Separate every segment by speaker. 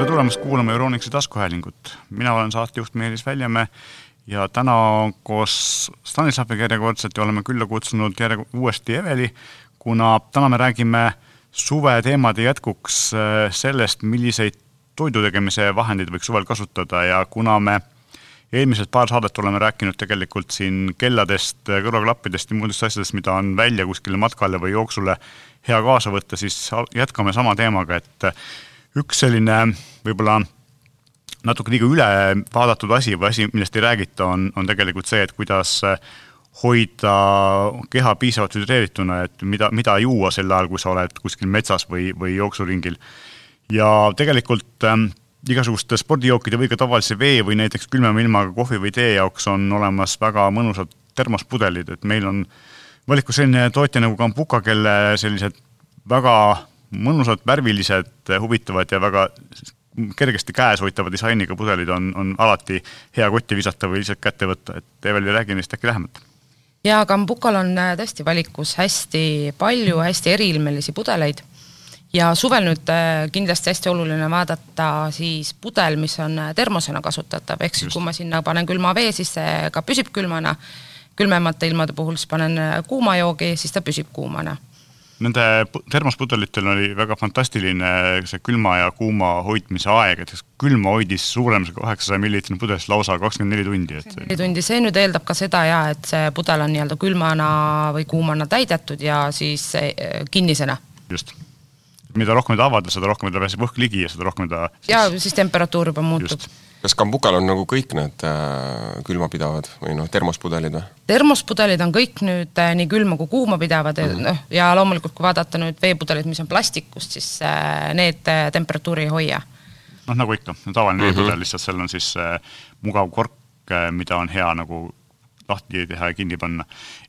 Speaker 1: tere tulemast kuulama Euronixi taskuhäälingut. mina olen saatejuht Meelis Väljamäe ja täna koos Stanislaviga järjekordselt oleme külla kutsunud järje-, uuesti Eveli, kuna täna me räägime suveteemade jätkuks äh, sellest, milliseid toidu tegemise vahendeid võiks suvel kasutada ja kuna me eelmised paar saadet oleme rääkinud tegelikult siin kelladest, kõrvaklappidest ja muudest asjadest, mida on välja kuskile matkale või jooksule hea kaasa võtta, siis jätkame sama teemaga, et üks selline võib-olla natuke liiga üle vaadatud asi või asi, millest ei räägita, on, on tegelikult see, et kuidas hoida keha piisavalt hüdreerituna, et mida, mida juua sel ajal, kui sa oled kuskil metsas või, või jooksuringil. ja tegelikult äh, igasuguste spordijookide või ka tavalise vee või näiteks külmema ilmaga kohvi või tee jaoks on olemas väga mõnusad termospudelid, et meil on valikus selline tootja nagu Kambuka, kelle sellised väga mõnusad, värvilised, huvitavad ja väga kergesti käes hoitava disainiga pudelid on, on alati hea kotti visata või lihtsalt kätte võtta, et Eveli, räägi neist äkki lähemalt.
Speaker 2: jaa, Kambukal on äh, tõesti valikus hästi palju hästi eriilmelisi pudeleid. Ja suvel nüüd äh, kindlasti hästi oluline vaadata siis pudel, mis on äh, termosena kasutatav, ehk siis kui ma sinna panen külma vee, siis see ka püsib külmana, külmemate ilmade puhul siis panen kuuma joogi, siis ta püsib kuumana
Speaker 1: Nende termospudelitel oli väga fantastiline see külma ja kuuma hoidmise aeg, et külma hoidis suurem see kaheksasaja milliliitrine pudel lausa kakskümmend neli tundi, et
Speaker 2: neli tundi, see nüüd eeldab ka seda jaa, et see pudel on nii-öelda külmana või kuumana täidetud ja siis eh, kinnisena.
Speaker 1: just. mida rohkem ta avada, seda rohkem ta pääseb õhk ligi ja seda rohkem ta
Speaker 2: siis... jaa, siis temperatuur juba muutub just
Speaker 3: kas kambukal on nagu kõik need äh, külmapidavad või noh, termospudelid või?
Speaker 2: termospudelid on kõik nüüd äh, nii külma kui kuuma pidavad mm -hmm. noh, ja loomulikult, kui vaadata nüüd veepudelid, mis on plastikust, siis äh, need äh, temperatuuri ei hoia.
Speaker 1: noh, nagu ikka, tavaline mm -hmm. veepudel, lihtsalt seal on siis äh, mugav kork äh,, mida on hea nagu lahti teha ja kinni panna.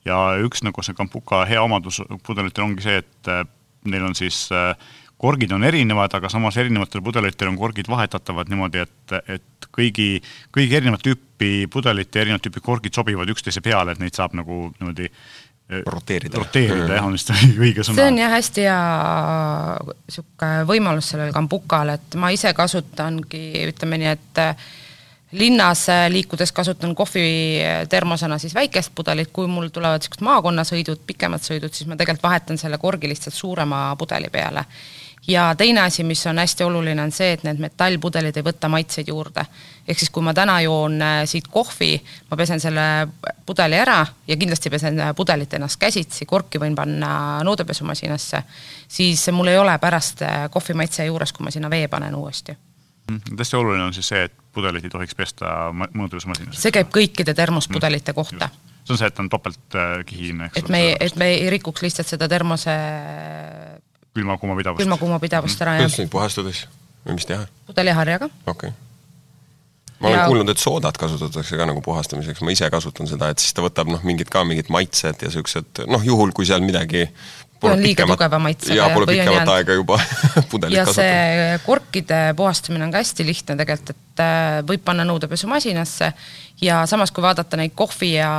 Speaker 1: ja üks nagu see kambuka hea omadus pudelitel ongi see, et äh, neil on siis äh, korgid on erinevad, aga samas erinevatel pudelitel on korgid vahetatavad niimoodi, et, et kõigi, kõigi erinevat tüüpi pudelite ja erinevat tüüpi korgid sobivad üksteise peale, et neid saab nagu niimoodi
Speaker 3: eh, roteerida.
Speaker 1: roteerida jah, on vist õige sõna.
Speaker 2: see on jah, hästi hea niisugune võimalus sellel kambukal, et ma ise kasutangi, ütleme nii, et eh, linnas eh, liikudes kasutan kohvi termosena siis väikest pudelit, kui mul tulevad niisugused maakonnasõidud, pikemad sõidud, siis ma tegelikult vahetan selle korgi lihtsalt suurema pudeli peale ja teine asi, mis on hästi oluline, on see, et need metallpudelid ei võta maitseid juurde. ehk siis, kui ma täna joon äh, siit kohvi, ma pesen selle pudeli ära ja kindlasti pesen äh, pudelit ennast käsitsi, korki võin panna nõudepesumasinasse, siis mul ei ole pärast äh, kohvi maitse juures, kui ma sinna vee panen uuesti
Speaker 1: mm, hästi oluline on siis see, et pudelit ei tohiks pesta mõõdusmasinas.
Speaker 2: see käib kõikide termospudelite mm, kohta.
Speaker 1: see on see, et on topeltkihine, eks
Speaker 2: et me et me ei rikuks lihtsalt seda termose
Speaker 1: külma-kuuma pidavust.
Speaker 2: külma-kuuma pidavust ära,
Speaker 3: jah. kuidas neid puhastada siis või mis teha?
Speaker 2: pudeliharjaga.
Speaker 3: okei okay ma olen ja... kuulnud, et soodat kasutatakse ka nagu puhastamiseks, ma ise kasutan seda, et siis ta võtab noh, mingid ka mingid maitsed ja siuksed noh, juhul kui seal midagi
Speaker 2: Pole on liiga tugeva maitsega.
Speaker 3: jaa, pole pikemat aega juba pudelit
Speaker 2: ja kasutada. see korkide puhastamine on ka hästi lihtne tegelikult, et äh, võib panna nõudepesumasinasse ja samas, kui vaadata neid kohvi ja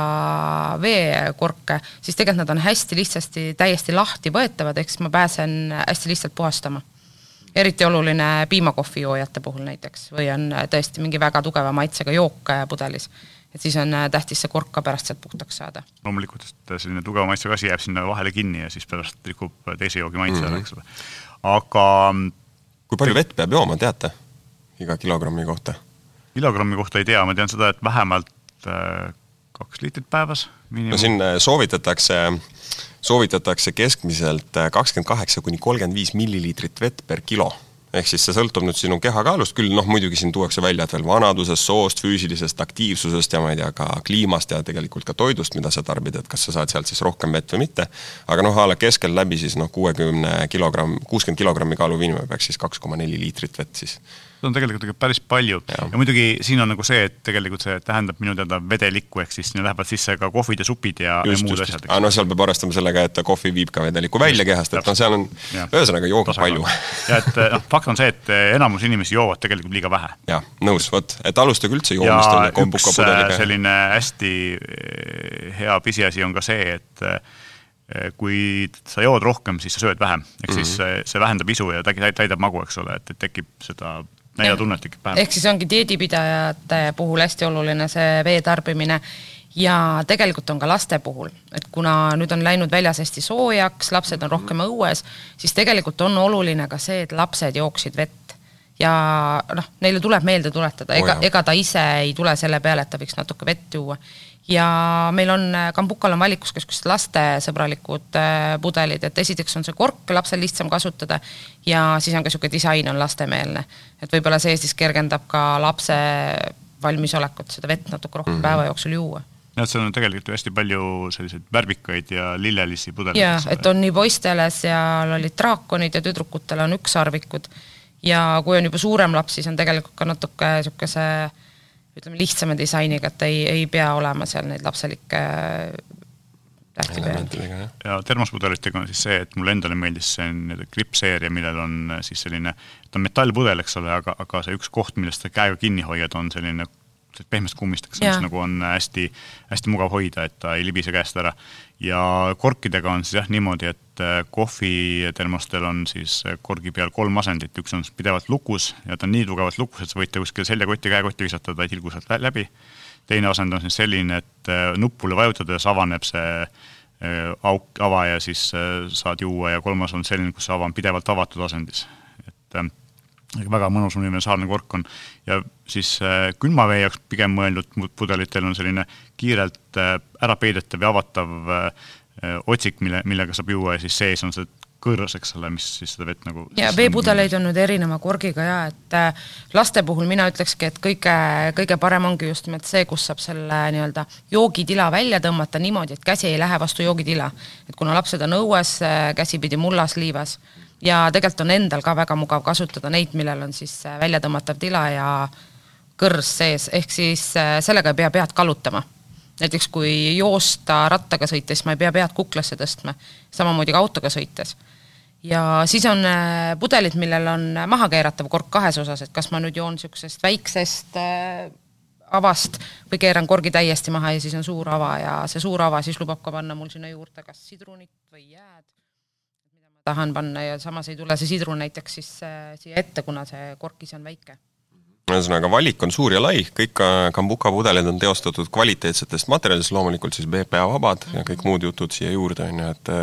Speaker 2: veekorke, siis tegelikult nad on hästi lihtsasti, täiesti lahti võetavad, ehk siis ma pääsen hästi lihtsalt puhastama eriti oluline piimakohvi joojate puhul näiteks või on tõesti mingi väga tugeva maitsega jook äh, pudelis et siis on äh, tähtis see kork ka pärast sealt puhtaks saada.
Speaker 1: loomulikult, sest selline tugeva maitsega asi jääb sinna vahele kinni ja siis pärast rikub teise joogi maitse ära mm -hmm., eks ole. aga
Speaker 3: kui palju vett peab jooma, teate? iga kilogrammi kohta?
Speaker 1: kilogrammi kohta ei tea, ma tean seda, et vähemalt äh, kaks liitrit päevas.
Speaker 3: no siin äh, soovitatakse, soovitatakse keskmiselt kakskümmend kaheksa kuni kolmkümmend viis milliliitrit vett per kilo ehk siis see sõltub nüüd sinu kehakaalust, küll noh, muidugi siin tuuakse välja, et veel vanadusest, soost, füüsilisest aktiivsusest ja ma ei tea, ka kliimast ja tegelikult ka toidust, mida sa tarbid, et kas sa saad sealt siis rohkem vett või mitte. aga noh, a la keskeltläbi siis noh, kuuekümne kilogramm, kuuskümmend kilogrammi kaaluv inimene peaks siis kaks koma neli liitrit vett siis
Speaker 1: seda on tegelikult ikka päris palju ja. muidugi siin on nagu see, et tegelikult see tähendab minu teada vedelikku, ehk siis sinna lähevad sisse ka kohvid ja supid ja, ja muud just, asjad.
Speaker 3: aga noh, seal peab arvestama sellega, et kohvi viib ka vedelikku välja kehast, et noh, seal on ühesõnaga jooga palju.
Speaker 1: ja et noh, fakt on see, et enamus inimesi joovad tegelikult liiga vähe.
Speaker 3: jah, nõus, vot, et alustage üldse joomist.
Speaker 1: ja üks äh, selline hästi hea pisiasi on ka see, et kui sa jood rohkem, siis sa sööd vähem, ehk mm -hmm. siis see, see vähendab isu ja täidab magu, eks ole, et tekib seda näidatunnet tekib pähe.
Speaker 2: ehk siis ongi dieedipidajate puhul hästi oluline see vee tarbimine ja tegelikult on ka laste puhul, et kuna nüüd on läinud väljas hästi soojaks, lapsed on rohkem õues, siis tegelikult on oluline ka see, et lapsed jooksid vett. Ja noh, neile tuleb meelde tuletada, ega, ega ta ise ei tule selle peale, et ta võiks natuke vett juua ja meil on, Kambukal on valikus ka niisugused lastesõbralikud äh, pudelid, et esiteks on see kork lapsel lihtsam kasutada ja siis on ka niisugune disain on lastemeelne. et võib-olla see siis kergendab ka lapse valmisolekut seda vett natuke rohkem mm -hmm. päeva jooksul juua
Speaker 1: jah, seal on tegelikult ju hästi palju selliseid värvikaid ja lillelisi pudeleid.
Speaker 2: jaa, et on nii poistele, seal olid draakonid ja tüdrukutele on ükssarvikud. Ja kui on juba suurem laps, siis on tegelikult ka natuke niisuguse ütleme, lihtsama disainiga, et ei, ei pea olema seal neid lapselikke tähti peal.
Speaker 1: ja termospudelitega on siis see, et mulle endale meeldis see nii-öelda krippseeria, millel on siis selline, ta on metallpudel, eks ole, aga, aga see üks koht, millest sa käega kinni hoiad, on selline pehmest kummist, eks, mis nagu on hästi, hästi mugav hoida, et ta ei libise käest ära. ja korkidega on siis jah niimoodi, et äh, kohvitermostel on siis äh, korgi peal kolm asendit, üks on pidevalt lukus ja ta on nii tugevalt lukus, et sa võid ta kuskil seljakotti, käekotti visata, ta ei tilgu sealt läbi. teine asend on siis selline, et äh, nupule vajutades avaneb see auk, ava ja siis saad juua ja kolmas on selline, kus see ava on pidevalt avatud asendis. et väga mõnus universaalne kork on ja siis äh, külma vee jaoks pigem mõeldud pudelitel on selline kiirelt äh, ära peidetav ja avatav äh, otsik, mille, millega saab juua ja siis sees on see kõõras, eks ole, mis siis seda vett nagu
Speaker 2: ja veepudeleid on nüüd erineva korgiga ja et laste puhul mina ütlekski, et kõige, kõige parem ongi just nimelt see, kus saab selle nii-öelda joogitila välja tõmmata niimoodi, et käsi ei lähe vastu joogitila. et kuna lapsed on õues, käsipidi mullas, liivas ja tegelikult on endal ka väga mugav kasutada neid, millel on siis äh, väljatõmmatav tila ja kõrs sees, ehk siis äh, sellega ei pea pead kallutama. näiteks kui joosta rattaga sõites, ma ei pea pead kuklasse tõstma, samamoodi ka autoga sõites. ja siis on äh, pudelid, millel on mahakeeratav kork kahes osas, et kas ma nüüd joon niisugusest väiksest avast või keeran korgi täiesti maha ja siis on suur ava ja see suur ava siis lubab ka panna mul sinna juurde kas sidrunit või jääd tahan panna ja samas ei tule see sidrun näiteks siis äh, siia ette, kuna see kork ise on väike.
Speaker 3: ühesõnaga, valik on suur ja lai, kõik kambuka pudelid on teostatud kvaliteetsetest materjalidest, loomulikult siis BPA vabad ja kõik muud jutud siia juurde, on ju, et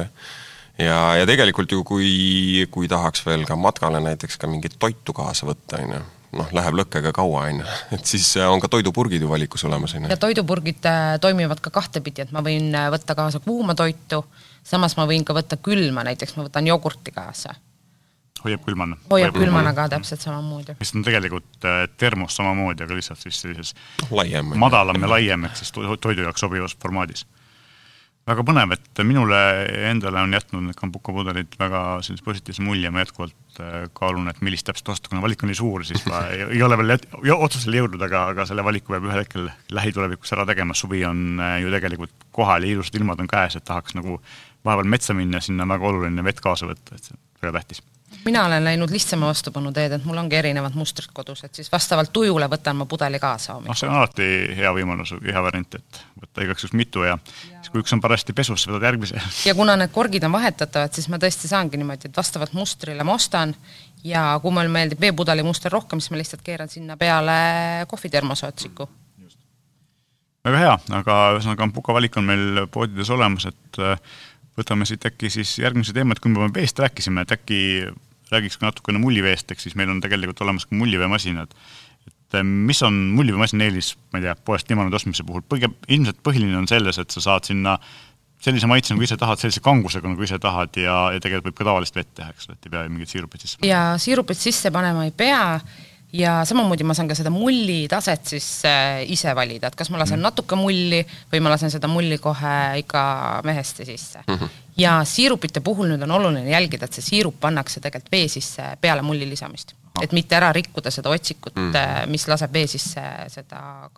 Speaker 3: ja, ja tegelikult ju kui, kui tahaks veel ka matkale näiteks ka mingit toitu kaasa võtta, on ju, noh, läheb lõkkega kaua, on ju, et siis on ka toidupurgid ju valikus olemas, on
Speaker 2: ju. ja toidupurgid äh, toimivad ka kahtepidi, et ma võin äh, võtta kaasa kuuma toitu, samas ma võin ka võtta külma, näiteks ma võtan jogurti kaasa.
Speaker 1: hoiab külmana?
Speaker 2: hoiab külmana ka täpselt samamoodi.
Speaker 1: mis on tegelikult äh, termos samamoodi, aga lihtsalt siis sellises
Speaker 3: laiem,
Speaker 1: madalam ja laiem, ehk siis toidu jaoks sobivas formaadis väga põnev, et minule endale on jätnud need kambuka pudelid väga sellise positiivse mulje, ma jätkuvalt äh, kaalun, et millist täpselt osta, kuna valik on nii suur, siis ma ei, ei ole veel otsusele jõudnud, aga, aga selle valiku peab ühel hetkel lähitulevikus ära tegema, suvi on äh, ju tegelikult kohal ja ilusad ilmad on käes, et tahaks nagu vahepeal metsa minna, sinna on väga oluline vett kaasa võtta, et see on väga tähtis
Speaker 2: mina olen läinud lihtsama vastupanu teed, et mul ongi erinevad mustrid kodus, et siis vastavalt tujule võtan ma pudeli kaasa hommikul.
Speaker 1: noh, see on alati hea võimalus, hea variant, et võtta igaks juhuks mitu ja, ja siis, kui üks on parajasti pesus, võtad järgmise.
Speaker 2: ja kuna need korgid on vahetatavad, siis ma tõesti saangi niimoodi, et vastavalt mustrile ma ostan ja kui mulle meeldib veepudeli muster rohkem, siis ma lihtsalt keeran sinna peale kohvitermose otsiku
Speaker 1: väga hea, aga ühesõnaga Puka valik on meil poodides olemas, et äh, võtame siit äkki siis järgmise teema, et kui me veest rääkisime, et äkki räägiks ka natukene mulliveest, ehk siis meil on tegelikult olemas ka mulliveemasinad. et eh, mis on mulliveemasina eelis, ma ei tea, poest limonade ostmise puhul, põge-, ilmselt põhiline on selles, et sa saad sinna sellise maitse, nagu ise tahad, sellise kangusega, nagu ise tahad ja, ja tegelikult võib ka tavalist vett teha, eks ole, et ei pea mingit siirupit sisse
Speaker 2: panema. ja siirupit sisse panema ei pea ja samamoodi ma saan ka seda mulli taset siis äh, ise valida, et kas ma lasen mm. natuke mulli või ma lasen seda mulli kohe ikka mehesti sisse mm. -hmm. ja siirupite puhul nüüd on oluline jälgida, et see siirup pannakse tegelikult vee sisse peale mulli lisamist oh.. et mitte ära rikkuda seda otsikut mm, -hmm. mis laseb vee sisse seda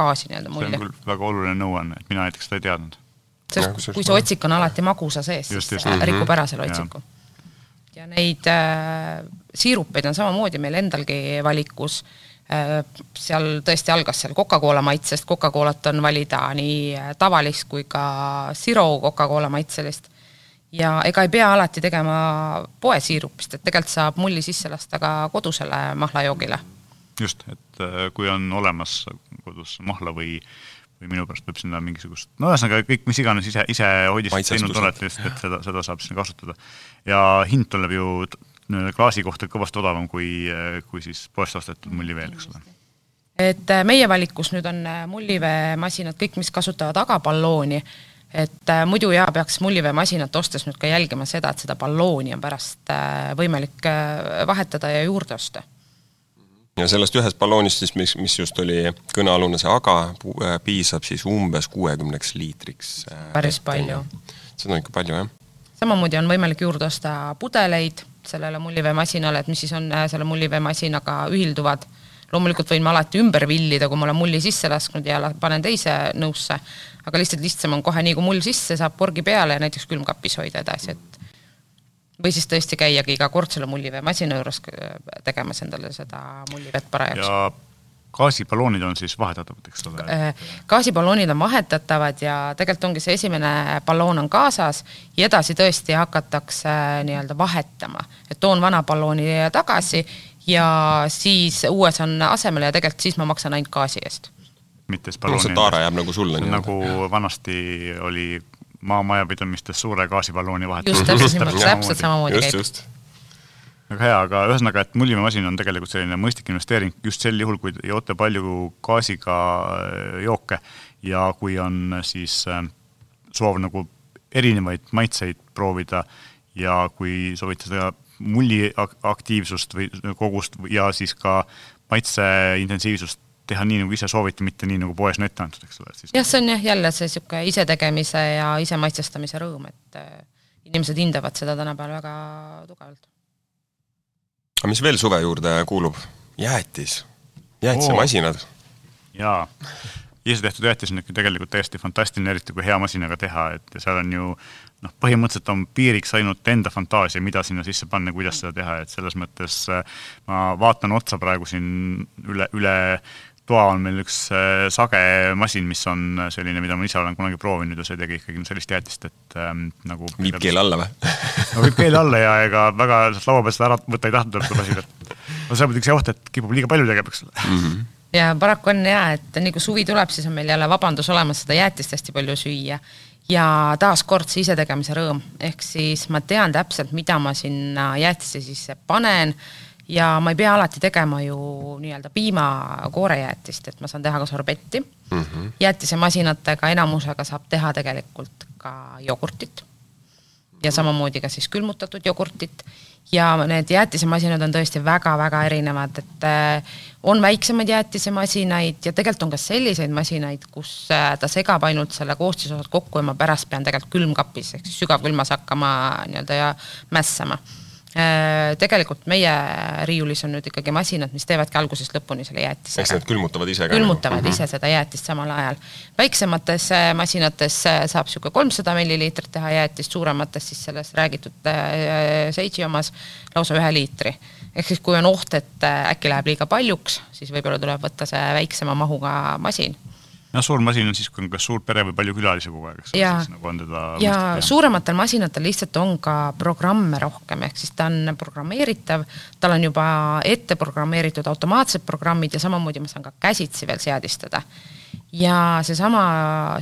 Speaker 2: gaasi nii-öelda mulli.
Speaker 1: see on küll väga oluline nõuanne, et mina näiteks seda ei teadnud.
Speaker 2: sest kui see otsik on alati magusa sees, siis just. rikub ära selle otsiku ja neid äh, siirupeid on samamoodi meil endalgi valikus äh,. seal tõesti algas seal Coca-Cola maitsest, Coca-Colat on valida nii äh, tavalist kui ka Zero Coca-Cola maitselist. ja ega ei pea alati tegema poesiirupist, et tegelikult saab mulli sisse lasta ka kodusele mahlajoogile.
Speaker 1: just, et äh, kui on olemas kodus mahla või või minu pärast võib sinna mingisugust, no ühesõnaga kõik, mis iganes ise, ise hoidist teinud olete, just, et seda, seda saab sinna kasutada. ja hind tuleb ju klaasi kohta kõvasti odavam kui, kui siis poest ostetud mulliveel, eks ole.
Speaker 2: et äh, meie valikus nüüd on äh, mulliveemasinad kõik, mis kasutavad agaballooni, et äh, muidu jaa, peaks mulliveemasinat ostes nüüd ka jälgima seda, et seda ballooni on pärast võimalik vahetada ja juurde osta
Speaker 3: ja sellest ühest balloonist siis, mis, mis just oli kõnealune, see aga, piisab siis umbes kuuekümneks liitriks.
Speaker 2: päris palju.
Speaker 3: seda on ikka palju, jah.
Speaker 2: samamoodi on võimalik juurde osta pudeleid sellele mulliveemasinale, et mis siis on äh, selle mulliveemasinaga ühilduvad. loomulikult võin ma alati ümber villida, kui ma olen mulli sisse lasknud ja panen teise nõusse, aga lihtsalt lihtsam on kohe nii, kui mull sisse saab, porgi peale ja näiteks külmkapis hoida edasi, et või siis tõesti käiagi iga kord selle mulliveemasina juures äh, tegemas endale seda mullivett parajaks.
Speaker 1: Gaasiballoonid on siis vahetatavad, eks ole?
Speaker 2: Äh, gaasiballoonid on vahetatavad ja tegelikult ongi see esimene balloon on kaasas ja edasi tõesti hakatakse äh, nii-öelda vahetama. et toon vana ballooni tagasi ja siis uues on asemele ja tegelikult siis ma maksan ainult gaasi eest.
Speaker 1: mitte siis ballooni
Speaker 3: taara jääb nagu sulle.
Speaker 1: nagu vanasti oli maamajapidamistes suure gaasiballooni vahetamine.
Speaker 2: just, täpselt niimoodi, täpselt samamoodi käib
Speaker 1: väga hea, aga ühesõnaga, et mullimimasin on tegelikult selline mõistlik investeering just sel juhul, kui joote palju gaasiga äh, jooke ja kui on siis äh, soov nagu erinevaid maitseid proovida ja kui soovite seda mulli aktiivsust või kogust ja siis ka maitse intensiivsust teha nii, nagu ise soovite, mitte nii, nagu poes on ette antud, eks ole.
Speaker 2: jah, see on jah, jälle see niisugune isetegemise ja ise maitsestamise rõõm, et äh, inimesed hindavad seda tänapäeval väga tugevalt
Speaker 3: aga mis veel suve juurde kuulub? jäätis, jäätisemasinad
Speaker 1: jaa, isetehtud jäätis on ikka tegelikult täiesti fantastiline, eriti kui hea masinaga teha, et seal on ju noh, põhimõtteliselt on piiriks ainult enda fantaasia, mida sinna sisse panna, kuidas seda teha, et selles mõttes äh, ma vaatan otsa praegu siin üle, üle toa on meil üks äh, sage masin, mis on selline, mida ma ise olen kunagi proovinud ja see tegi ikkagi sellist jäätist, et ähm, nagu
Speaker 3: viib keele alla või?
Speaker 1: No viib keele alla ja ega väga sealt laua pealt seda ära võtta ei tahtnud, et lasid, et no see on muidugi see oht, et kipub liiga palju tegema, eks ole. Mm. -hmm
Speaker 2: ja paraku on jaa, et nii kui suvi tuleb, siis on meil jälle vabandus olemas seda jäätist hästi palju süüa. ja taaskord see isetegemise rõõm, ehk siis ma tean täpselt, mida ma sinna jäätise sisse panen ja ma ei pea alati tegema ju nii-öelda piimakoorejäätist, et ma saan teha ka sorbetti mm. -hmm. jäätisemasinatega enamusega saab teha tegelikult ka jogurtit ja samamoodi ka siis külmutatud jogurtit ja need jäätisemasinad on tõesti väga-väga erinevad, et äh, on väiksemaid jäätisemasinaid ja tegelikult on ka selliseid masinaid, kus äh, ta segab ainult selle koostisosad kokku ja ma pärast pean tegelikult külmkapis ehk siis sügavkülmas hakkama nii-öelda ja mässama tegelikult meie riiulis on nüüd ikkagi masinad, mis teevadki algusest lõpuni selle jäätise.
Speaker 3: eks nad külmutavad ise
Speaker 2: ka? külmutavad -hmm. ise seda jäätist samal ajal. väiksemates äh, masinates äh, saab niisugune kolmsada milliliitrit teha jäätist, suuremates siis selles räägitud Seitsi omas lausa ühe liitri. ehk siis, kui on oht, et äkki läheb liiga paljuks, siis võib-olla tuleb võtta see väiksema mahuga masin
Speaker 1: noh, suur masin on siis, kui on kas suur pere või palju külalisi kogu aeg, eks
Speaker 2: ole, siis nagu on teda ja suurematel masinatel lihtsalt on ka programme rohkem, ehk siis ta on programmeeritav, tal on juba ette programmeeritud automaatsed programmid ja samamoodi ma saan ka käsitsi veel seadistada. ja seesama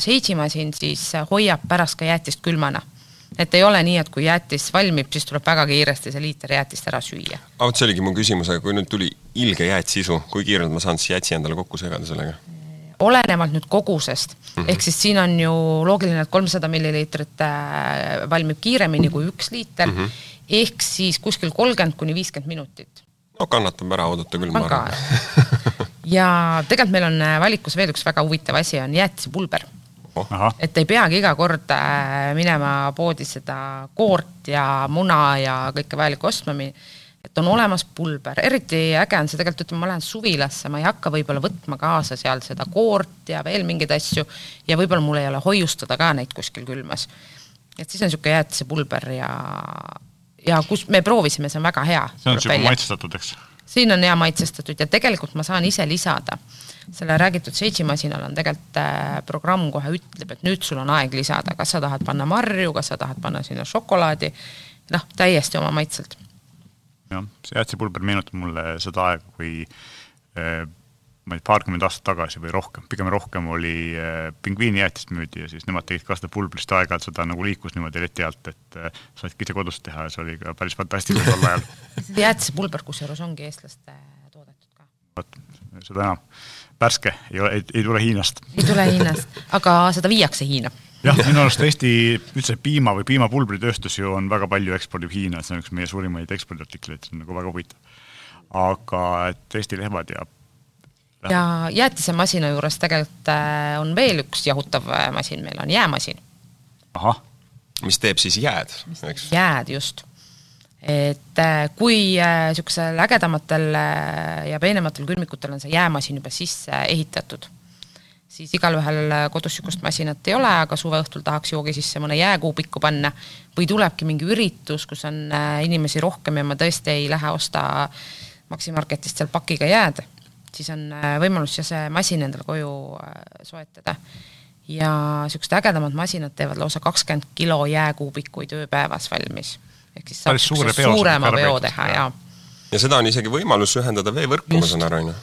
Speaker 2: seitsmasin siis hoiab pärast ka jäätist külmana et ei ole nii, et kui jäätis valmib, siis tuleb väga kiiresti see liiter jäätist ära süüa.
Speaker 3: vot see oligi mu küsimus, aga kui nüüd tuli ilge jäätsisu, kui kiirelt ma saan siis jäätsi endale kokku segada sellega?
Speaker 2: Olenevalt nüüd kogusest mm, -hmm. ehk siis siin on ju loogiline, et kolmsada milliliitrit äh, valmib kiiremini kui üks liiter mm, -hmm. ehk siis kuskil kolmkümmend kuni viiskümmend minutit.
Speaker 3: no kannatab ära oodata küll,
Speaker 2: ma arvan. ja tegelikult meil on äh, valikus veel üks väga huvitav asi, on jäätisepulber oh.. et ei peagi iga kord äh, minema poodi seda koort ja muna ja kõike vajalikku ostma et on olemas pulber, eriti äge on see tegelikult, ütleme, ma lähen suvilasse, ma ei hakka võib-olla võtma kaasa seal seda koort ja veel mingeid asju ja võib-olla mul ei ole hoiustada ka neid kuskil külmas. et siis on niisugune jäätisepulber ja, ja kus me proovisime, see on väga hea.
Speaker 1: see on niisugune maitsestatud, eks?
Speaker 2: siin on hea maitsestatud ja tegelikult ma saan ise lisada selle räägitud seitsmasinal on tegelikult äh, programm kohe ütleb, et nüüd sul on aeg lisada, kas sa tahad panna marju, kas sa tahad panna sinna šokolaadi, noh, täiesti oma maitselt.
Speaker 1: Jah, see jäätisepulber meenutab mulle seda aega, kui äh, ma ei tea, paarkümmend aastat tagasi või rohkem, pigem rohkem oli äh, pingviinijäätist müüdi ja siis nemad tegid ka seda pulbrist aeg-ajalt, seda nagu liikus niimoodi leti alt, et äh, saidki ise kodus teha ja see oli ka päris fantastiline tol ajal.
Speaker 2: jäätisepulber kusjuures ongi eestlaste toodetud ka.
Speaker 1: vot, seda enam. värske, ei ole, ei tule Hiinast.
Speaker 2: ei tule Hiinast, aga seda viiakse Hiina
Speaker 1: jah, minu arust Eesti üldse piima või piimapulbritööstus ju on väga palju ekspordib Hiina, see on üks meie suurimaid ekspordiartikleid, see on nagu väga huvitav. aga et Eesti lehmad ja
Speaker 2: ja jäätisemasina juures tegelikult äh, on veel üks jahutav äh, masin, meil on jäämasin.
Speaker 1: ahah.
Speaker 3: mis teeb siis jääd, eks?
Speaker 2: jääd, just. et äh, kui niisugusel ägedamatel ja peenematel külmikutel on see jäämasin juba sisse ehitatud, siis igalühel kodus niisugust masinat ei ole, aga suve õhtul tahaks joogi sisse mõne jääkuubiku panna või tulebki mingi üritus, kus on inimesi rohkem ja ma tõesti ei lähe osta Maxi Marketist seal pakiga jääd siis on äh, võimalus ja see masin endale koju äh, soetada. ja niisugused ägedamad masinad teevad lausa kakskümmend kilo jääkuubikuid ööpäevas valmis. ehk siis saab
Speaker 1: suure
Speaker 2: suurema veo teha ja, ja.
Speaker 3: ja seda on isegi võimalus ühendada veevõrku, ma saan aru, on ju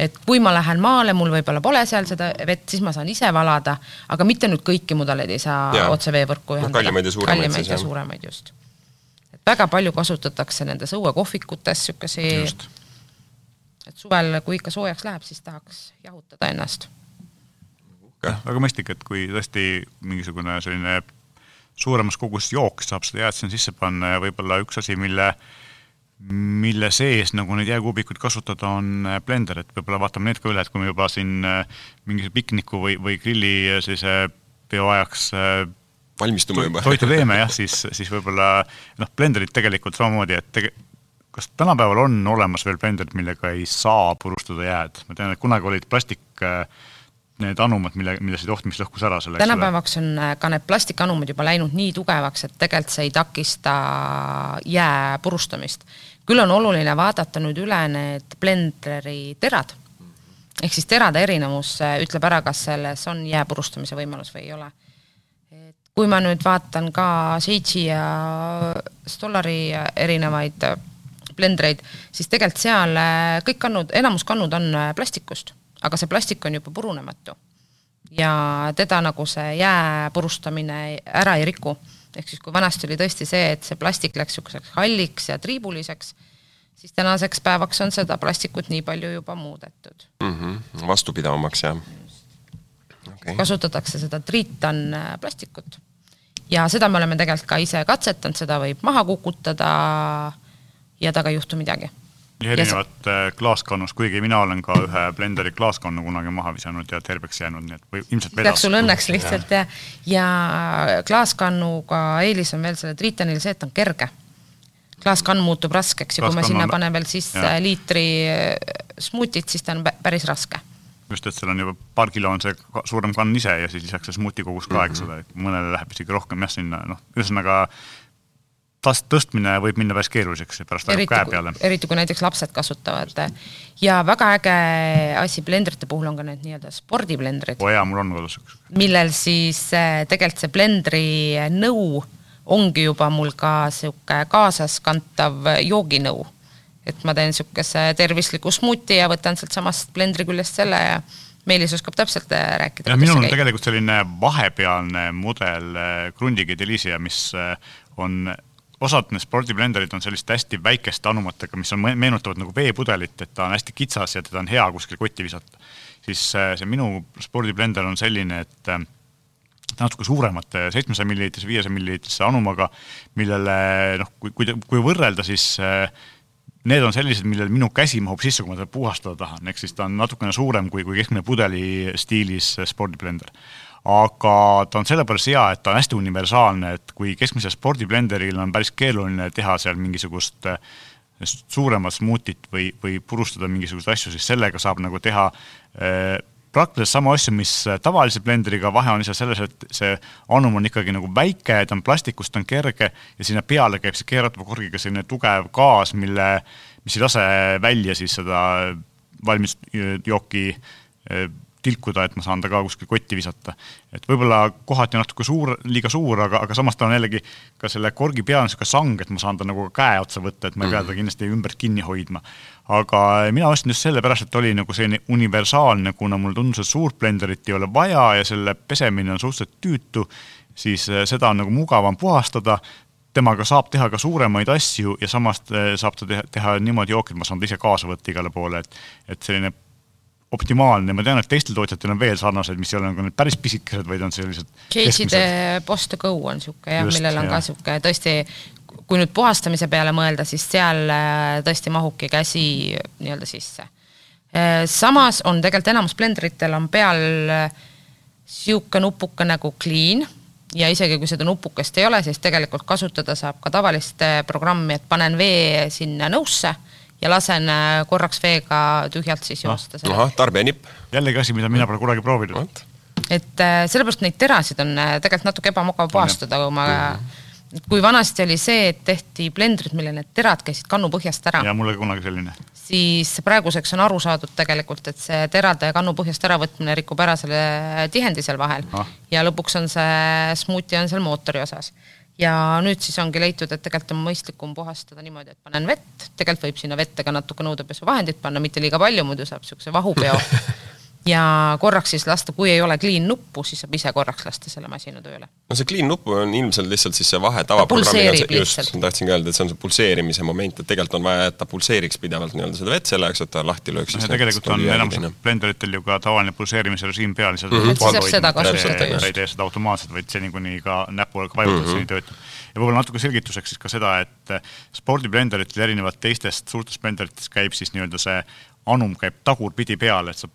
Speaker 2: et kui ma lähen maale, mul võib-olla pole seal seda vett, siis ma saan ise valada, aga mitte nüüd kõiki mudeleid ei saa ja. otse veevõrku ühendada no,.
Speaker 3: kallimaid ja suuremaid.
Speaker 2: kallimaid ja suuremaid, just. et väga palju kasutatakse nendes õuekohvikutes niisuguseid et suvel, kui ikka soojaks läheb, siis tahaks jahutada ennast.
Speaker 1: jah, väga mõistlik, et kui tõesti mingisugune selline suuremas koguses jook saab seda jääd sinna sisse panna ja võib-olla üks asi, mille mille sees nagu neid jääkuubikuid kasutada, on blender, et võib-olla vaatame need ka üle, et kui me juba siin äh, mingi pikniku või, või grilli sellise peo ajaks äh,
Speaker 3: valmistume juba.
Speaker 1: toitu teeme jah, siis, siis võib-olla noh, blenderid tegelikult samamoodi, et tege-, kas tänapäeval on olemas veel blenderid, millega ei saa purustada jääd? ma tean, et kunagi olid plastik äh, need anumad, mille, millesid oht, mis lõhkus ära selle
Speaker 2: tänapäevaks on äh, ka need plastikanumad juba läinud nii tugevaks, et tegelikult see ei takista jää purustamist. küll on oluline vaadata nüüd üle need blenderi terad, ehk siis terade erinevus äh, ütleb ära, kas selles on jää purustamise võimalus või ei ole. kui ma nüüd vaatan ka Seitsi ja Stollari erinevaid blendreid, siis tegelikult seal äh, kõik kannud, enamus kannud on äh, plastikust, aga see plastik on juba purunematu. ja teda nagu see jää purustamine ära ei riku. ehk siis, kui vanasti oli tõesti see, et see plastik läks niisuguseks halliks ja triibuliseks, siis tänaseks päevaks on seda plastikut nii palju juba muudetud
Speaker 3: mm. -hmm. vastupidavamaks, jah
Speaker 2: okay.. kasutatakse seda triitan äh, plastikut ja seda me oleme tegelikult ka ise katsetanud, seda võib maha kukutada ja temaga ei juhtu midagi.
Speaker 1: Ja erinevat ja klaaskannust, kuigi mina olen ka ühe blenderi klaaskannu kunagi maha visanud ja terveks jäänud, nii et või ilmselt vedas.
Speaker 2: Läks sul õnneks lihtsalt jah, ja klaaskannuga eelis on veel selle Tritonil see, et on kerge. klaaskann muutub raskeks ja kui ma sinna panen veel sisse ja. liitri äh, smuutit, siis ta on päris raske
Speaker 1: just, et seal on juba paar kilo on see suurem kann ise ja siis lisaks see smuuti kogus ka, eks ole, mõnele läheb isegi rohkem jah, sinna noh, ühesõnaga tast-, tõstmine võib minna päris keeruliseks ja pärast
Speaker 2: läheb käe peale. eriti kui näiteks lapsed kasutavad. ja väga äge asi blendrite puhul on ka need nii-öelda spordiblendrid.
Speaker 1: oo jaa, mul on kodus üks.
Speaker 2: millel siis eh, tegelikult see blendri nõu ongi juba mul ka sihuke kaasaskantav jooginõu. et ma teen sihukese tervisliku smuuti ja võtan sealtsamast blendri küljest selle ja Meelis oskab täpselt eh, rääkida.
Speaker 1: minul on tegelikult selline vahepealne mudel Grundigi Delicia, mis eh, on osad need spordiblenderid on selliste hästi väikeste anumatega, mis on, meenutavad nagu veepudelit, et ta on hästi kitsas ja teda on hea kuskile kotti visata. siis äh, see minu spordiblender on selline, et äh, ta natuke suuremate, seitsmesaja milliliitrise, viiesaja milliliitrise anumaga, millele noh, kui, kui, kui võrrelda, siis äh, need on sellised, millel minu käsi mahub sisse, kui ma teda puhastada tahan, ehk siis ta on natukene suurem kui, kui keskmine pudeli stiilis spordiblender aga ta on sellepärast hea, et ta on hästi universaalne, et kui keskmisel spordiblenderil on päris keeruline teha seal mingisugust äh, suuremat smuutit või, või purustada mingisuguseid asju, siis sellega saab nagu teha äh, praktiliselt sama asju, mis tavalise blenderiga, vahe on lihtsalt selles, et see anum on ikkagi nagu väike, ta on plastikust, ta on kerge ja sinna peale käib see keeratava korgiga selline tugev gaas, mille, mis ei lase välja siis seda valmis jooki tilkuda, et ma saan ta ka kuskil kotti visata. et võib-olla kohati natuke suur, liiga suur, aga, aga samas ta on jällegi ka selle korgi peal on niisugune sang, et ma saan ta nagu käe otsa võtta, et ma ei pea ta kindlasti ümbert kinni hoidma. aga mina ostsin just sellepärast, et oli nagu selline universaalne, kuna mulle tundus, et suurt blenderit ei ole vaja ja selle pesemine on suhteliselt tüütu, siis eh, seda on nagu mugavam puhastada, temaga saab teha ka suuremaid asju ja samas eh, saab ta teha, teha niimoodi jooki, et ma saan ta ise kaasa võtta igale poole, et et selline optimaalne, ma tean, et teistel tootjatel on veel sarnaseid, mis ei ole nagu need päris pisikesed, vaid on sellised
Speaker 2: Cage'ide Boss to Go on niisugune jah, millel on jah. ka niisugune tõesti, kui nüüd puhastamise peale mõelda, siis seal äh, tõesti mahubki käsi nii-öelda sisse. Äh, samas on tegelikult enamus blenderitel on peal äh, nupuke nagu clean ja isegi kui seda nupukest ei ole, siis tegelikult kasutada saab ka tavalist programmi, et panen vee sinna nõusse ja lasen äh, korraks veega tühjalt siis joosta
Speaker 3: ah,. ahah, tarbijanipp.
Speaker 1: jällegi asi, mida mina pole kunagi proovinud.
Speaker 2: et äh, sellepärast neid terasid on äh, tegelikult natuke ebamugav puhastada, kui ma mm -hmm kui vanasti oli see, et tehti blendrid, millel need terad käisid kannu põhjast ära.
Speaker 1: ja mul oli kunagi selline.
Speaker 2: siis praeguseks on aru saadud tegelikult, et see terade kannu põhjast äravõtmine rikub ära selle tihendi seal vahel ah. ja lõpuks on see smuuti on seal mootori osas ja nüüd siis ongi leitud, et tegelikult on mõistlikum puhastada niimoodi, et panen vett, tegelikult võib sinna vette ka natuke nõudepesuvahendit panna, mitte liiga palju, muidu saab niisuguse vahupeo ja korraks siis lasta, kui ei ole clean nuppu, siis saab ise korraks lasta selle masina tööle.
Speaker 3: no see clean nupp on ilmselt lihtsalt siis see vahe tavaprogrammiga, just, ma tahtsingi öelda, et see on see pulseerimise moment, et tegelikult on vaja, et ta pulseeriks pidevalt nii-öelda seda vett selle jaoks, et ta lahti lööks.
Speaker 1: no tegelikult on enamusel blenderitel ju ka tavaline pulseerimise režiim peal,
Speaker 2: lihtsalt mm -hmm. saab seda kasutada.
Speaker 1: ta ei tee seda automaatselt, vaid seni, kuni ka näpuga vajutad mm, -hmm. seni töötab. ja võib-olla natuke selgituseks siis ka seda, et spordiblenderitel erinevalt teistest suurtest blenderitest käib siis nii-öelda see anum käib tagurpidi peale, et sa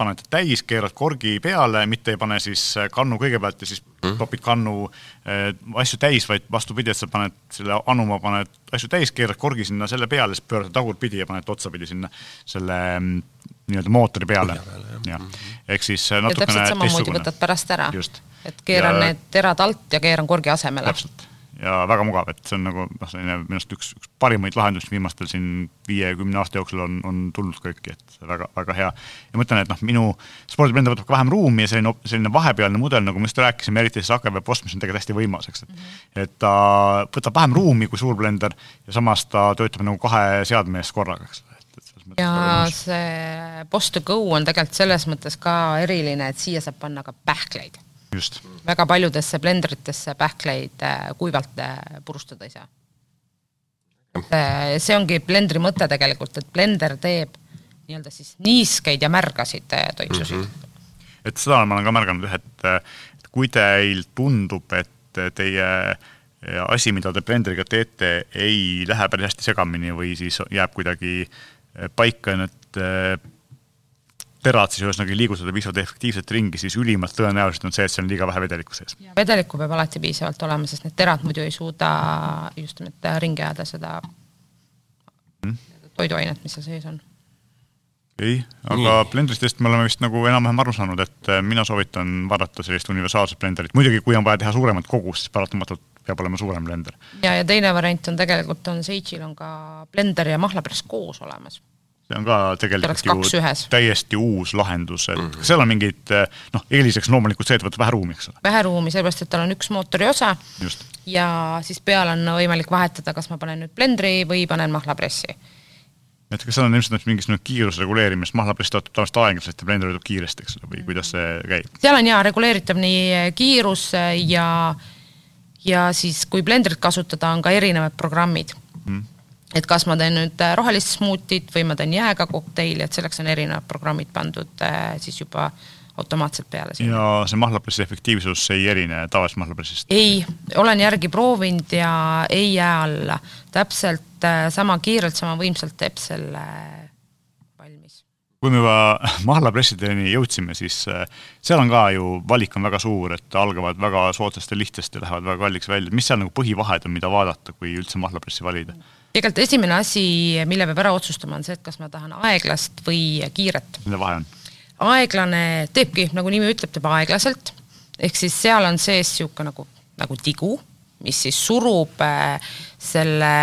Speaker 1: paned täis, keerad korgi peale, mitte ei pane siis äh, kannu kõigepealt ja siis mm. topid kannu äh, asju täis, vaid vastupidi, et sa paned selle anuma, paned asju täis, keerad korgi sinna selle peale, siis pöörad tagurpidi ja paned otsapidi sinna selle mm, nii-öelda mootori peale. jah, mhm. ehk siis äh, natukene
Speaker 2: teistsugune. samamoodi võtad pärast ära, et keeran ja, need terad alt ja keeran korgi asemele.
Speaker 1: täpselt ja väga mugav, et see on nagu noh, selline minu arust üks, üks parimaid lahendusi viimastel siin viie-kümne aasta jooksul on, on tulnud kõiki, et väga, väga hea. ja ma ütlen, et noh, minu spordiblender võtab ka vähem ruumi ja selline, selline vahepealne mudel, nagu me just rääkisime, eriti siis AKV Boss, mis on tegelikult hästi võimas, eks, et mm -hmm. et ta võtab vähem ruumi kui suur blender ja samas ta töötab nagu kahe seadme eest korraga, eks
Speaker 2: ja see Boss to go on tegelikult selles mõttes ka eriline, et siia saab panna ka pähkleid. Väga paljudesse blendritesse pähkleid äh, kuivalt äh, purustada ei saa. Äh, see ongi blendri mõte tegelikult, et blender teeb nii-öelda siis niiskeid ja märgasid toitsusid mm. -hmm.
Speaker 1: et seda ma olen ka märganud jah, et, et kui teil tundub, et teie asi, mida te blenderiga teete, ei lähe päris hästi segamini või siis jääb kuidagi paika need terad siis ühesõnaga ei liigutada piisavalt efektiivselt ringi, siis ülimalt tõenäoliselt on see, et seal on liiga vähe vedelikku sees.
Speaker 2: vedelikku peab alati piisavalt olema, sest need terad muidu ei suuda just nimelt ringi ajada seda mm. toiduainet, mis seal sees on.
Speaker 1: ei, aga mm. blendritest me oleme vist nagu enam-vähem aru saanud, et äh, mina soovitan vaadata sellist universaalset blenderit, muidugi kui on vaja teha suuremat kogust, siis paratamatult peab olema suurem blender.
Speaker 2: ja, ja teine variant on tegelikult on Sage'il on ka blender ja mahlapress koos olemas
Speaker 1: see on ka tegelikult ju täiesti uus lahendus, et mm -hmm. seal on mingid noh, eeliseks loomulikult see, et võtab vähe ruumi, eks ole.
Speaker 2: vähe ruumi, sellepärast et tal on üks mootori osa Just. ja siis peal on võimalik vahetada, kas ma panen nüüd blendri või panen mahlapressi.
Speaker 1: et kas seal on ilmselt mingisugune kiiruse reguleerimist, mahlapress töötab tavaliselt aeglaselt ja blender töötab kiiresti, eks ole, või kuidas see käib?
Speaker 2: seal on jaa, reguleeritav nii kiirus ja ja siis, kui blendrit kasutada, on ka erinevad programmid mm et kas ma teen nüüd äh, rohelist smuutit või ma teen jääga kokteili, et selleks on erinevad programmid pandud äh, siis juba automaatselt peale.
Speaker 1: ja see mahlapressi efektiivsus ei erine tavalisest mahlapressist?
Speaker 2: ei, olen järgi proovinud ja ei jää alla. täpselt äh, sama kiirelt, sama võimsalt teeb selle valmis.
Speaker 1: kui me juba mahlapressideni jõudsime, siis seal on ka ju, valik on väga suur, et algavad väga soodsast ja lihtsast ja lähevad väga kalliks välja, mis seal nagu põhivahed on, mida vaadata, kui üldse mahlapressi valida mm.?
Speaker 2: Tegelikult esimene asi, mille peab ära otsustama, on see, et kas ma tahan aeglast või kiiret.
Speaker 1: mille vahe on?
Speaker 2: aeglane teebki, nagu nimi ütleb, teeb aeglaselt, ehk siis seal on sees niisugune nagu, nagu tigu, mis siis surub äh, selle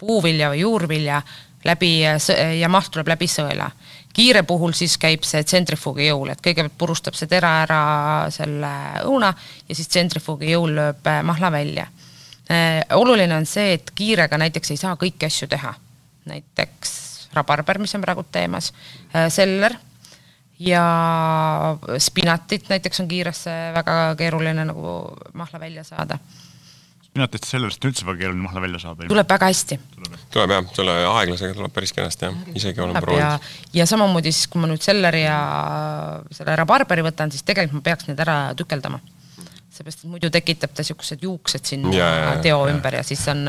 Speaker 2: puuvilja või juurvilja läbi sõ- ja maht tuleb läbi sõela. kiire puhul siis käib see tsentrifuugi jõul, et kõigepealt purustab see tera ära selle õuna ja siis tsentrifuugi jõul lööb äh, mahla välja. Oluline on see, et kiirega näiteks ei saa kõiki asju teha. näiteks rabarber, mis on praegu teemas, seller ja spinatit näiteks on kiiresse väga keeruline nagu mahla välja saada.
Speaker 1: spinatist sellest on üldse väga keeruline mahla välja saada.
Speaker 2: tuleb väga hästi.
Speaker 3: tuleb jah, selle aeglasega tuleb päris kenasti jah, isegi olen
Speaker 2: ja,
Speaker 3: proovinud.
Speaker 2: ja samamoodi siis, kui ma nüüd selleri ja selle rabarberi võtan, siis tegelikult ma peaks need ära tükeldama. Seepärast, et muidu tekitab ta niisugused juuksed sinna
Speaker 3: Ja, ja,
Speaker 2: teo
Speaker 3: ja.
Speaker 2: ümber ja siis on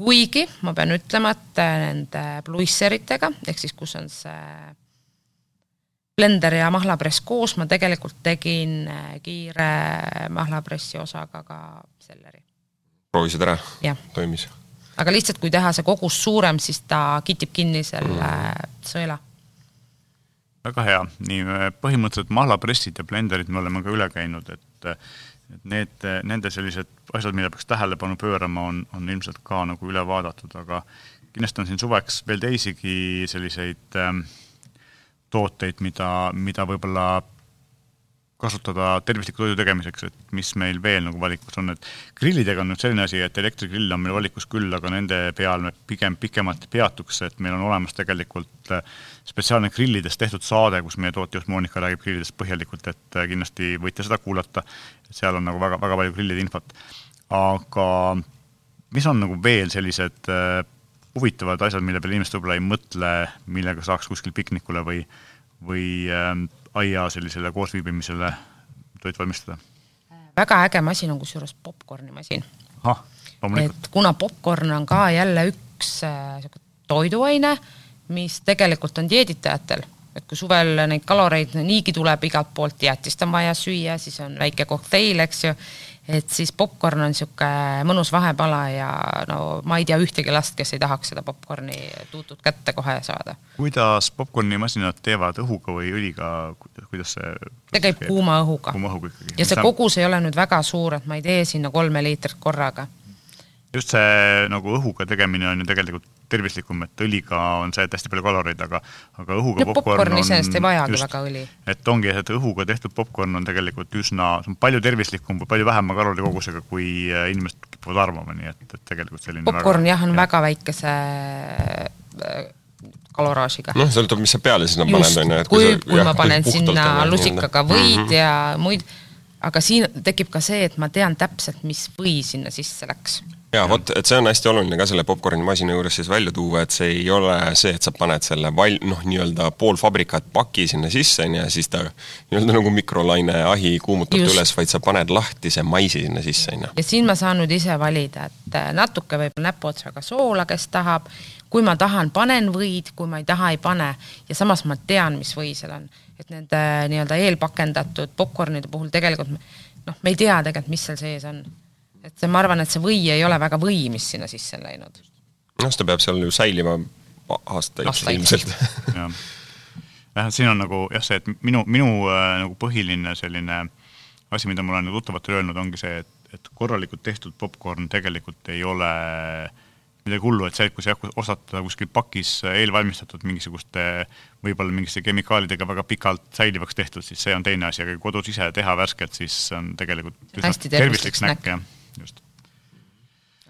Speaker 2: kuigi ma pean ütlema, et nende bluisseritega, ehk siis kus on see blender ja mahlapress koos, ma tegelikult tegin äh, kiire mahlapressi osaga ka selleri.
Speaker 3: proovisid ära? toimis?
Speaker 2: aga lihtsalt, kui teha see kogus suurem, siis ta kitib kinni selle
Speaker 3: Mm.
Speaker 2: sõela.
Speaker 1: väga hea, nii põhimõtteliselt mahlapressid ja blenderid me oleme ka üle käinud, et et need, nende sellised asjad, millele peaks tähelepanu pöörama, on, on ilmselt ka nagu üle vaadatud, aga kindlasti on siin suveks veel teisigi selliseid ähm, tooteid, mida, mida võib-olla kasutada tervisliku toidu tegemiseks, et mis meil veel nagu valikus on, et grillidega on nüüd selline asi, et elektrigrill on meil valikus küll, aga nende peal me pigem pikemalt peatuks, et meil on olemas tegelikult äh, spetsiaalne grillidest tehtud saade, kus meie tootjajuht Monika räägib grillidest põhjalikult, et äh, kindlasti võite seda kuulata, seal on nagu väga, väga palju grillide infot. aga mis on nagu veel sellised äh, huvitavad asjad, mille peale inimesed võib-olla ei mõtle, millega saaks kuskil piknikule või, või äh, aia sellisele koosviibimisele toit valmistada?
Speaker 2: väga äge masin on kusjuures popkorni masin. et kuna popkorn on ka jälle üks äh, toiduaine, mis tegelikult on dieeditajatel, et kui suvel neid kaloreid niigi tuleb igalt poolt, jäätist on vaja süüa, siis on väike kokteil, eks ju, et siis popkorn on niisugune mõnus vahepala ja no ma ei tea ühtegi last, kes ei tahaks seda popkorni tuutut kätte kohe saada.
Speaker 1: kuidas popkornimasinad teevad, õhuga või õliga, kuidas see
Speaker 2: ta käib kuuma õhuga.
Speaker 1: kuuma õhuga ikkagi.
Speaker 2: ja see kogus ei ole nüüd väga suur, et ma ei tee sinna kolme liitrit korraga.
Speaker 1: just see nagu õhuga tegemine on ju tegelikult tervislikum, et õliga on see, et hästi palju kaloreid, aga aga õhuga
Speaker 2: no
Speaker 1: popkorn
Speaker 2: popkorn
Speaker 1: on
Speaker 2: iseenesest ei vajagi
Speaker 1: just,
Speaker 2: väga õli.
Speaker 1: et ongi, et õhuga tehtud popkorn on tegelikult üsna, see on palju tervislikum või palju vähema kalorikogusega, kui äh, inimesed kipuvad arvama, nii et, et tegelikult selline
Speaker 2: popkorn jah, on väga väikese äh, kaloraažiga.
Speaker 3: noh, sõltub, mis sa peale sinna
Speaker 2: just,
Speaker 3: paned, on ju.
Speaker 2: kui, kui ma panen sinna lusikaga võid mm -hmm. ja muid, aga siin tekib ka see, et ma tean täpselt, mis või sinna sisse läks.
Speaker 3: Jaa, vot, et see on hästi oluline ka selle popkornimasina juures siis välja tuua, et see ei ole see, et sa paned selle val-, noh, nii-öelda poolfabrikat paki sinna sisse, on ju, ja siis ta nii-öelda nagu mikrolaine ahi kuumutab
Speaker 2: Just.
Speaker 3: üles, vaid sa paned lahtise maisi sinna sisse, on ju.
Speaker 2: ja siin ma saan nüüd ise valida, et äh, natuke võib-olla näpuotsaga soola, kes tahab, kui ma tahan, panen võid, kui ma ei taha, ei pane ja samas ma tean, mis või seal on. et nende äh, nii-öelda eelpakendatud popkornide puhul tegelikult me- noh, me ei tea tegelikult, mis seal sees on. Et see, ma arvan, et see või ei ole väga või, mis sinna sisse on läinud.
Speaker 3: noh, ta peab seal ju säilima aastaid,
Speaker 2: Aastaid.
Speaker 3: ilmselt
Speaker 1: jah, siin on nagu jah, see, et minu, minu äh, nagu põhiline selline asi, mida ma olen nagu tuttavatele öelnud, ongi see, et, et korralikult tehtud popkorn tegelikult ei ole midagi hullu, et see, kui sa ostad ta kuskil pakis eelvalmistatud mingisuguste võib-olla mingite kemikaalidega väga pikalt säilivaks tehtud, siis see on teine asi, aga kui kodus ise teha värskelt, siis on tegelikult üsna
Speaker 2: Hästi tervislik
Speaker 1: snäkk, jah, just.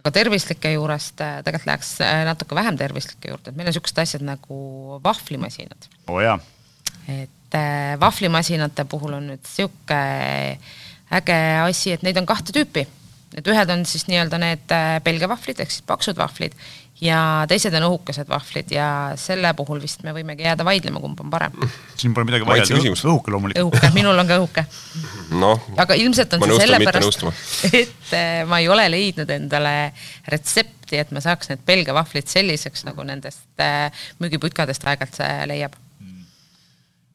Speaker 2: aga tervislike juurest äh, tegelikult läheks äh, natuke vähem tervislike juurde, et meil on niisugused asjad nagu vahvlimasinad
Speaker 1: oh,
Speaker 2: et äh, vahvlimasinate puhul on nüüd sihuke äge asi, et neid on kahte tüüpi. Et ühed on siis nii-öelda need äh, Belgia vahvlid ehk siis paksud vahvlid ja teised on õhukesed vahvlid ja selle puhul vist me võimegi jääda vaidlema, kumb on parem.
Speaker 1: siin pole midagi vaielda,
Speaker 3: küsimus.
Speaker 1: õhuke loomulikult.
Speaker 2: õhuke, minul on ka õhuke.
Speaker 3: noh,
Speaker 2: aga ilmselt on see sellepärast et äh, ma ei ole leidnud endale retsepti, et ma saaks need Belgia vahvlid selliseks, nagu nendest äh, müügiputkadest aeg-ajalt leiab.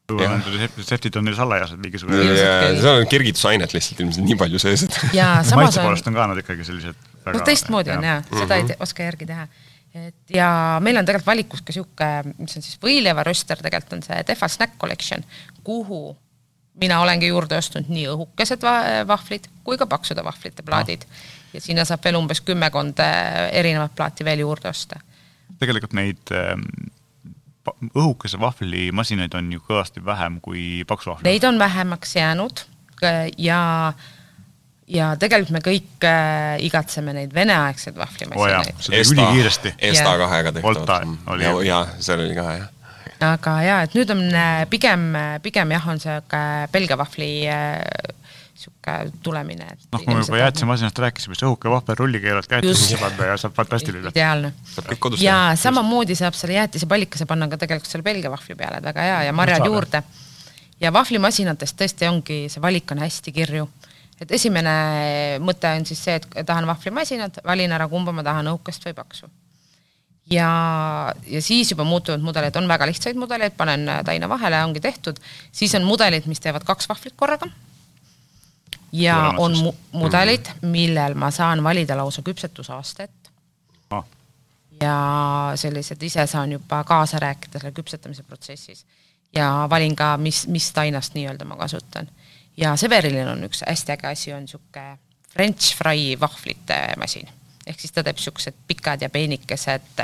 Speaker 1: Võib-olla nende retsep- retseptid on neil salajased mingisugune
Speaker 2: Ilmselt küll.
Speaker 3: seal on kergitusainet lihtsalt ilmselt nii palju sees, et
Speaker 1: maitse
Speaker 2: on
Speaker 1: poolest on ka nad ikkagi sellised väga
Speaker 2: noh, teistmoodi on jaa, seda ei oska järgi teha. et ja meil on tegelikult valikus ka sihuke, mis on siis võileivaröster, tegelikult on see Tehval Snack Collection, kuhu mina olengi juurde ostnud nii õhukesed va- vahvlid kui ka paksude vahvlite plaadid ja sinna saab veel umbes kümmekond äh, erinevat plaati veel juurde osta.
Speaker 1: tegelikult neid ähm, õhukese vahvlimasinaid on ju kõvasti vähem kui paksu vahvli.
Speaker 2: Neid on vähemaks jäänud äh, ja ja tegelikult me kõik äh, igatseme neid veneaegseid vahvlimasinaid
Speaker 1: see tuli ülikiiresti.
Speaker 3: Esta kahega
Speaker 1: oli
Speaker 3: ja, ja seal oli ka jah.
Speaker 2: aga jaa, et nüüd on äh, pigem, pigem jah, on sihuke Belgia vahvli äh, sihuke tulemine.
Speaker 1: noh, kui me juba jäätisemasinast rääkisime, siis õhuke ka
Speaker 2: Just.
Speaker 1: jättis panna ja saab fantastiline.
Speaker 2: ideaalne.
Speaker 3: saab kõik kodus
Speaker 2: ja samamoodi saab selle jäätisepallikese panna ka tegelikult selle Belgia vahvli peale, et väga hea ja marjad juurde. ja vahvlimasinatest tõesti ongi, see valik on hästi kirju. et esimene mõte on siis see, et tahan vahvlimasinat, valin ära, kumba ma tahan, õhukest või paksu. ja, ja siis juba muutuvad mudelid, on väga lihtsaid mudeleid, panen taina vahele, ongi tehtud, siis on mudelid, mis teevad kaks vahvlit korraga ja on mu mudelid, millel ma saan valida lausa küpsetusaastet
Speaker 1: Ah,
Speaker 2: ja sellised, ise saan juba kaasa rääkida selle küpsetamise protsessis. ja valin ka, mis, mis tainast nii-öelda ma kasutan. ja Severilil on üks hästi äge asi, on niisugune French fry vahvlite masin. ehk siis ta teeb niisugused pikad ja peenikesed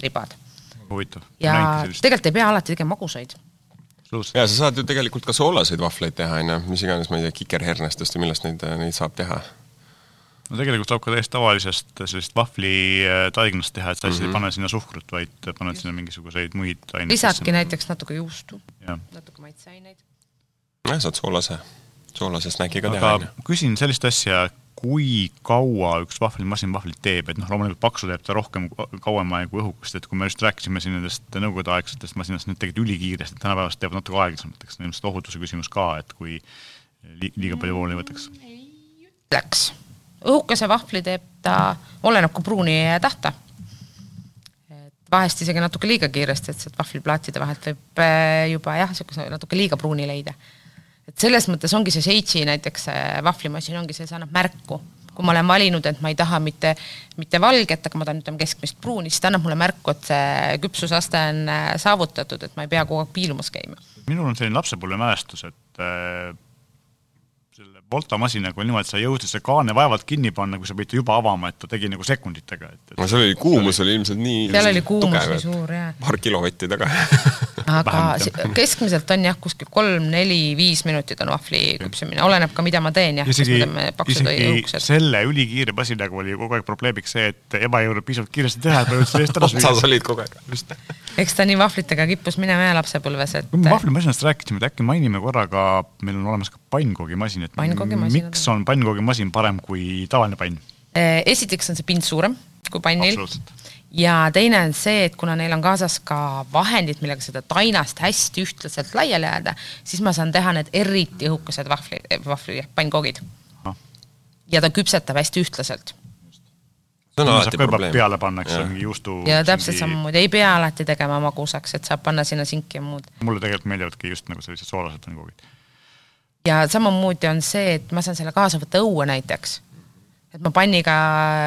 Speaker 2: ribad.
Speaker 1: huvitav.
Speaker 2: ja tegelikult ei pea alati tegema magusaid.
Speaker 1: Absoluutselt.
Speaker 3: ja sa saad ju tegelikult ka soolaseid vahvleid teha, on ju, mis iganes, ma ei tea, kikerhernestest või millest neid, neid saab teha.
Speaker 1: no tegelikult saab ka täiesti tavalisest sellist vahvlitaignast teha, et sa lihtsalt ei pane sinna suhkrut, vaid paned sinna mingisuguseid muid aineid.
Speaker 2: lisadki näiteks natuke juustu, natuke maitseaineid.
Speaker 3: jah, saad soolase, soolase snäki ka teha, on
Speaker 1: aga küsin sellist asja, kui kaua üks vahvlimasin vahvlit teeb, et noh, loomulikult paksu teeb ta rohkem kauem aega kui õhukest, et kui me just rääkisime siin nendest nõukogudeaegsetest masinast, need tegid ülikiiresti, tänapäevast teevad natuke aeglasemalt, eks ilmselt ohutuse küsimus ka, et kui li- liiga palju voolu ei võtaks.
Speaker 2: Läks. õhukese vahvli teeb ta, oleneb kui pruuni tahta. et vahest isegi natuke liiga kiiresti, et sealt vahvliplaatide vahelt võib äh, juba jah, niisuguse natuke liiga pruuni leida. Et selles mõttes ongi see Seitsi näiteks vahvlimasin ongi see, see annab märku. kui ma olen valinud, et ma ei taha mitte, mitte valget, aga ma tahan ütleme keskmist pruuni, siis ta annab mulle märku, et see küpsusaste on äh, saavutatud, et ma ei pea kogu aeg piilumas käima.
Speaker 1: minul on selline lapsepõlvemälestus, et äh, selle Volta masinaga oli niimoodi, et sa jõudsid selle kaane vaevalt kinni panna, kui sa pidid juba avama, et ta tegi nagu sekunditega, et, et
Speaker 3: no seal oli, kuumus oli ilmselt nii
Speaker 2: seal oli kuumus
Speaker 3: tugev,
Speaker 2: nii suur jaa
Speaker 3: paar kilovatti taga
Speaker 2: aga keskmiselt on jah, kuskil kolm, neli, viis minutit on vahvli küpsemine, oleneb ka, mida ma teen jah,
Speaker 1: isegi, isegi selle ülikiire masinaga oli kogu aeg probleemiks see, et eba ei jõudnud piisavalt kiiresti teha, et ma jõudsin eest edasi
Speaker 3: otsas olid kogu aeg.
Speaker 2: eks ta nii vahvlitega kippus minema jah lapsepõlves, et
Speaker 1: kui me vahvlimasinast rääkisime, et äkki mainime korraga, meil on olemas ka pannkoogimasin, et
Speaker 2: Pannkoogimasinad
Speaker 1: miks on. pannkoogimasin parem kui tavaline pann?
Speaker 2: eh, esiteks on see pind suurem kui pannil.
Speaker 1: Absoluutselt.
Speaker 2: Ja teine on see, et kuna neil on kaasas ka vahendid, millega seda tainast hästi ühtlaselt laiali ajada, siis ma saan teha need eriti õhukesed vahvli, vahvli, pannkoogid.
Speaker 1: Ah.
Speaker 2: ja ta küpsetab hästi ühtlaselt.
Speaker 3: see on alati probleem.
Speaker 1: peale panna, eks ole, juustu
Speaker 2: ja täpselt samamoodi, ei pea alati tegema magusaks, et saab panna sinna sinki ja muud.
Speaker 1: mulle tegelikult meeldivadki just nagu sellised soolased pannkoogid.
Speaker 2: ja samamoodi on see, et ma saan selle kaasa võtta õue näiteks. Et ma panniga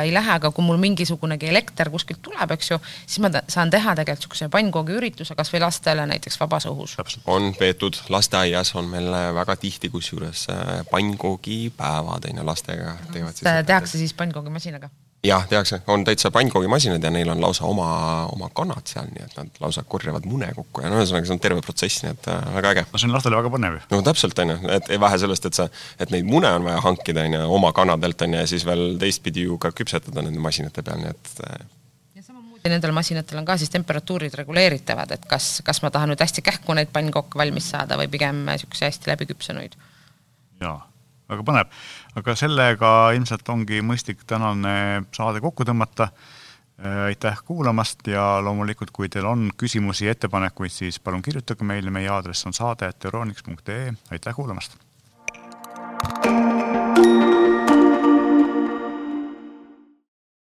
Speaker 2: ei lähe, aga kui mul mingisugunegi elekter kuskilt tuleb, eks ju, siis ma saan teha tegelikult niisuguse pannkoogi ürituse kas või lastele näiteks vabas õhus.
Speaker 1: täpselt.
Speaker 3: on peetud, lasteaias on meil äh, väga tihti kusjuures äh, pannkoogipäevad on ju, lastega teevad siis
Speaker 2: tehakse siis pannkoogimasinaga.
Speaker 3: Jah, tehakse, on täitsa pannkoogimasinad ja neil on lausa oma, oma kanad seal, nii et nad lausa korjavad mune kokku ja no ühesõnaga, see on terve protsess, nii et äh, väga äge.
Speaker 1: no see on lastele väga põnev ju.
Speaker 3: no täpselt, on ju, et ei vähe sellest, et sa, et neid mune on vaja hankida, on ju, oma kanadelt, on ju, ja siis veel teistpidi ju ka küpsetada nende masinate peal, nii et äh,
Speaker 2: ja samamoodi nendel masinatel on ka siis temperatuurid reguleeritavad, et kas, kas ma tahan nüüd hästi kähku neid pannkooke valmis saada või pigem niisuguseid hästi läbiküpsenuid.
Speaker 1: jaa, väga põnev aga sellega ilmselt ongi mõistlik tänane saade kokku tõmmata. Äh, aitäh kuulamast ja loomulikult, kui teil on küsimusi, ettepanekuid, siis palun kirjutage meile, meie aadress on saade.euroniks.ee, aitäh kuulamast. thank you